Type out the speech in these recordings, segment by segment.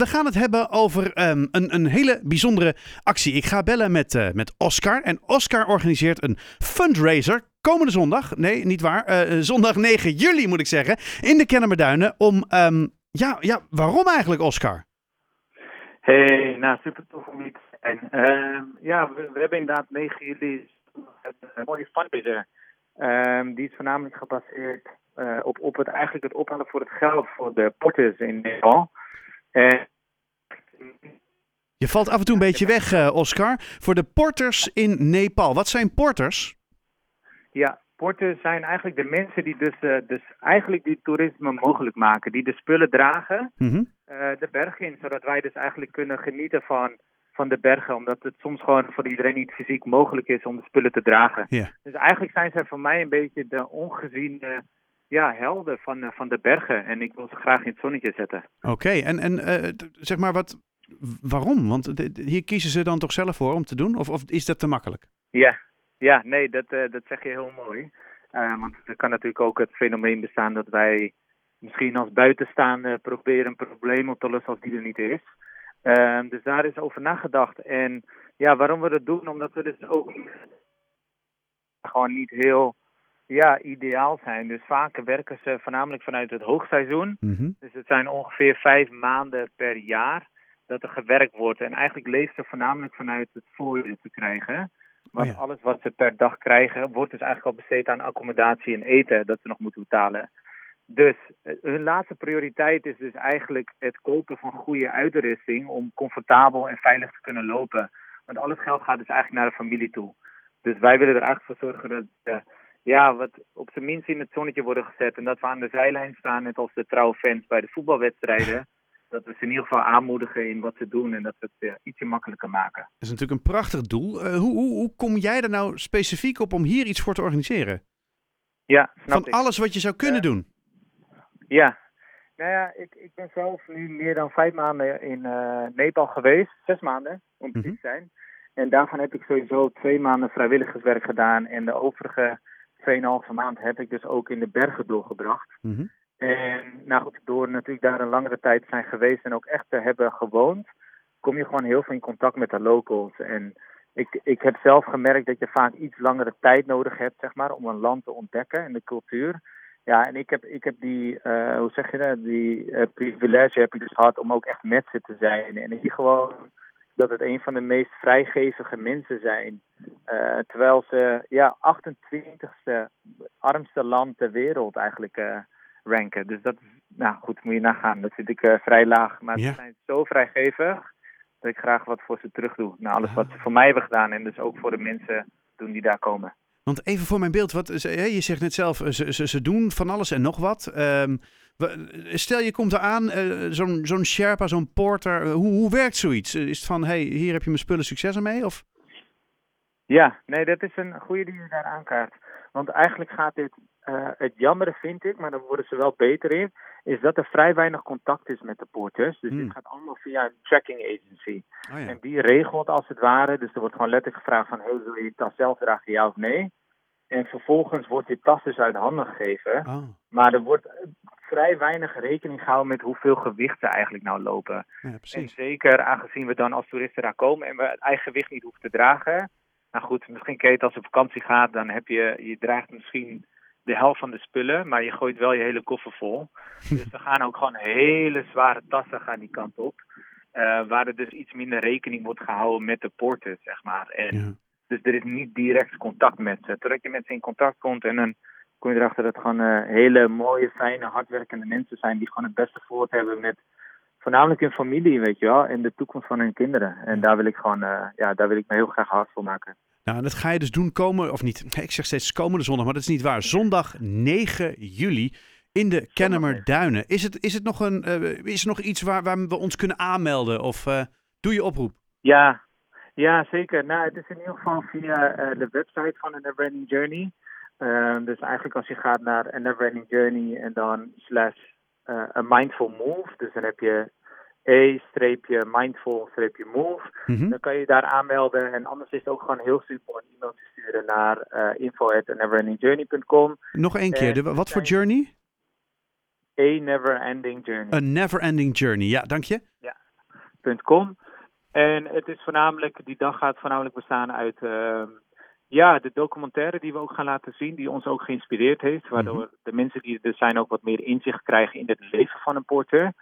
We gaan het hebben over ehm, een, een hele bijzondere actie. Ik ga bellen met, eh, met Oscar. En Oscar organiseert een fundraiser komende zondag. Nee, niet waar. eh, zondag 9 juli moet ik zeggen. In de Kennemerduinen. Om, ehm, ja, ja, waarom eigenlijk Oscar? Hey, nou super tof om hier te. Ehm, ja, we, hebben inderdaad 9 juli een mooie fundraiser. Die is voornamelijk gebaseerd eh, op, op het, eigenlijk het ophalen voor het geld voor de porters in Nepal. En Je valt af en toe een beetje weg, eh, Oscar. Voor de porters in Nepal. Wat zijn porters? ja, porters zijn eigenlijk de mensen die dus, eh, dus eigenlijk die toerisme mogelijk maken. Die de spullen dragen Mhm. eh, de bergen in, zodat wij dus eigenlijk kunnen genieten van, van de bergen. Omdat het soms gewoon voor iedereen niet fysiek mogelijk is om de spullen te dragen. Dus eigenlijk zijn zij voor mij een beetje de ongeziene ja, helden van, van de bergen. En ik wil ze graag in het zonnetje zetten. Oké, en, en zeg maar wat. Waarom? Want hier kiezen ze dan toch zelf voor om te doen? Of, of is dat te makkelijk? Ja, ja nee, dat, eh, dat zeg je heel mooi. Eh, want er kan natuurlijk ook het fenomeen bestaan dat wij misschien als buitenstaande proberen een probleem op te lossen als die er niet is. Ehm, dus daar is over nagedacht. En ja, waarom we dat doen? Omdat we dus ook gewoon niet heel ja, ideaal zijn. Dus vaak werken ze voornamelijk vanuit het hoogseizoen. Mhm. Dus het zijn ongeveer vijf maanden per jaar dat er gewerkt wordt. En eigenlijk leeft ze voornamelijk vanuit het voorjaar te krijgen. Want Oh ja. alles wat ze per dag krijgen, wordt dus eigenlijk al besteed aan accommodatie en eten dat ze nog moeten betalen. Dus eh, hun laatste prioriteit is dus eigenlijk het kopen van goede uitrusting om comfortabel en veilig te kunnen lopen. Want al het geld gaat dus eigenlijk naar de familie toe. Dus wij willen er eigenlijk voor zorgen dat eh, ja, wat op zijn minst in het zonnetje worden gezet. En dat we aan de zijlijn staan, net als de trouwe fans bij de voetbalwedstrijden. Dat we ze in ieder geval aanmoedigen in wat ze doen en dat we het eh, ietsje makkelijker maken. Dat is natuurlijk een prachtig doel. Eh, hoe, hoe, hoe kom jij er nou specifiek op om hier iets voor te organiseren? Ja, Van ik. alles wat je zou kunnen doen. Ja. Nou ja, ik, ik ben zelf nu meer dan vijf maanden in eh, Nepal geweest. Zes maanden, om precies te zijn. En daarvan heb ik sowieso twee maanden vrijwilligerswerk gedaan. En de overige 2,5 maand heb ik dus ook in de bergen doorgebracht. Mhm. En nou door natuurlijk daar een langere tijd zijn geweest en ook echt te hebben gewoond, kom je gewoon heel veel in contact met de locals. En ik, ik heb zelf gemerkt dat je vaak iets langere tijd nodig hebt, zeg maar, om een land te ontdekken en de cultuur. Ja, en ik heb, ik heb die, eh, hoe zeg je dat, die eh, privilege heb ik dus gehad om ook echt met ze te zijn. En ik zie gewoon dat het een van de meest vrijgevige mensen zijn. Eh, terwijl ze, ja, 28ste armste land ter wereld eigenlijk ranken. Dus dat is, nou goed, moet je nagaan. Dat vind ik eh, vrij laag. Maar Ja. ze zijn zo vrijgevig dat ik graag wat voor ze terug doe. Na alles wat ze voor mij hebben gedaan en dus ook voor de mensen doen die daar komen. Want even voor mijn beeld, wat, je zegt net zelf, eh, ze, ze, ze doen van alles en nog wat. Ehm, stel je komt eraan, eh zo'n zo'n Sherpa, zo'n porter, hoe, hoe werkt zoiets? Is het van, hey, hier heb je mijn spullen, succes ermee? Of? Ja, nee, dat is een goede die je daar aankaart. Want eigenlijk gaat dit, eh, het jammere vind ik, maar daar worden ze wel beter in, is dat er vrij weinig contact is met de porters. Dus Hmm. dit gaat allemaal via een tracking agency. Oh ja. En die regelt als het ware, dus er wordt gewoon letterlijk gevraagd van, hey, wil je je tas zelf dragen, ja of nee? En vervolgens wordt die tas dus uit handen gegeven. Oh, Maar er wordt eh, vrij weinig rekening gehouden met hoeveel gewicht ze eigenlijk nou lopen. ja, En zeker aangezien we dan als toeristen daar komen en we het eigen gewicht niet hoeven te dragen. Nou goed, misschien ken je het als je op vakantie gaat, dan heb je, je draagt misschien de helft van de spullen, maar je gooit wel je hele koffer vol. Dus we gaan ook gewoon hele zware tassen gaan die kant op. eh, waar er dus iets minder rekening wordt gehouden met de poorten, zeg maar. En Ja. dus er is niet direct contact met ze. Totdat je met ze in contact komt en dan kom je erachter dat het gewoon eh, hele mooie, fijne, hardwerkende mensen zijn die gewoon het beste voor het hebben met voornamelijk hun familie, weet je wel, en de toekomst van hun kinderen. En daar wil ik gewoon, eh, ja, daar wil ik me heel graag hard voor maken. Nou, en dat ga je dus doen komen, of niet, ik zeg steeds komende zondag, maar dat is niet waar. Zondag 9 juli in de Kennemer Duinen. Is het, is het nog, een, eh, is er nog iets waar, waar we ons kunnen aanmelden? Of eh, doe je oproep? Ja, ja, zeker. Nou, het is in ieder geval via eh, de website van A Neverending Journey. Eh, dus eigenlijk als je gaat naar Neverending Journey en dan slash A Mindful Move. Dus dan heb je E-mindful-move. Mhm. Dan kan je je daar aanmelden. En anders is het ook gewoon heel simpel een e-mail te sturen naar uh, info.neverendingjourney.com. Nog één keer, de, wat voor journey? A Never Ending Journey. A Never Ending Journey, ja, dank je. Ja, oscar.com. En het is voornamelijk, die dag gaat voornamelijk bestaan uit uh, ja, de documentaire die we ook gaan laten zien, die ons ook geïnspireerd heeft. Waardoor mm -hmm. de mensen die er zijn ook wat meer inzicht krijgen in het leven van een porteur.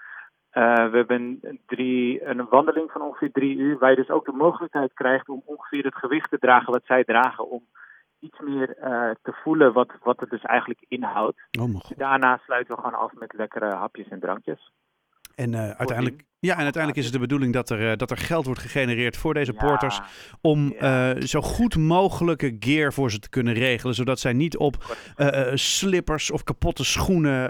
Uh, we hebben drie, een wandeling van ongeveer drie uur, waar je dus ook de mogelijkheid krijgt om ongeveer het gewicht te dragen wat zij dragen. Om iets meer uh, te voelen wat, wat het dus eigenlijk inhoudt. Oh, Daarna sluiten we gewoon af met lekkere hapjes en drankjes. En uh, uiteindelijk, ja, en uiteindelijk is het de bedoeling dat er, uh, dat er geld wordt gegenereerd voor deze ja, porters. Om ja. uh, zo goed mogelijke gear voor ze te kunnen regelen. Zodat zij niet op slippers of kapotte schoenen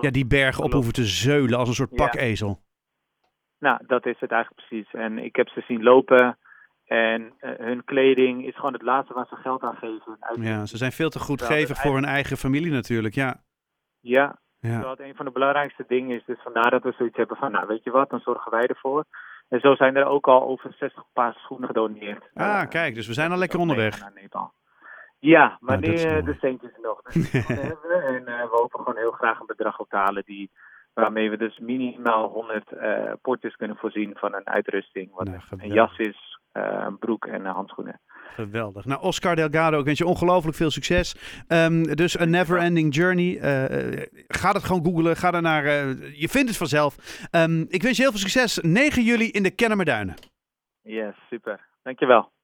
ja, die bergen op hoeven te zeulen als een soort pakezel. Nou, dat is het eigenlijk precies. En ik heb ze zien lopen. En hun kleding is gewoon het laatste waar ze geld aan geven. Ja, ze zijn veel te goedgevig voor hun eigen familie natuurlijk, ja. Ja, ja. Dat een van de belangrijkste dingen is. Dus vandaar dat we zoiets hebben van, nou weet je wat, dan zorgen wij ervoor. En zo zijn er ook al over 60 paar schoenen gedoneerd. Ah, uh, kijk, dus we zijn al lekker onderweg. Naar Nepal. Ja, maar nou, nu, de centjes nog. Dus hebben. En uh, we hopen gewoon heel graag een bedrag op te halen die, waarmee we dus minimaal 100 uh, portjes kunnen voorzien van een uitrusting. Wat nou, een jas is, een broek en handschoenen. Geweldig. Nou, Oscar Delgado, ik wens je ongelooflijk veel succes. Um, dus een never ending journey. Uh, ga het gewoon googlen. Ga naar. Uh, je vindt het vanzelf. Um, ik wens je heel veel succes. 9 juli in de Kennemerduinen. Yes, super. Dankjewel.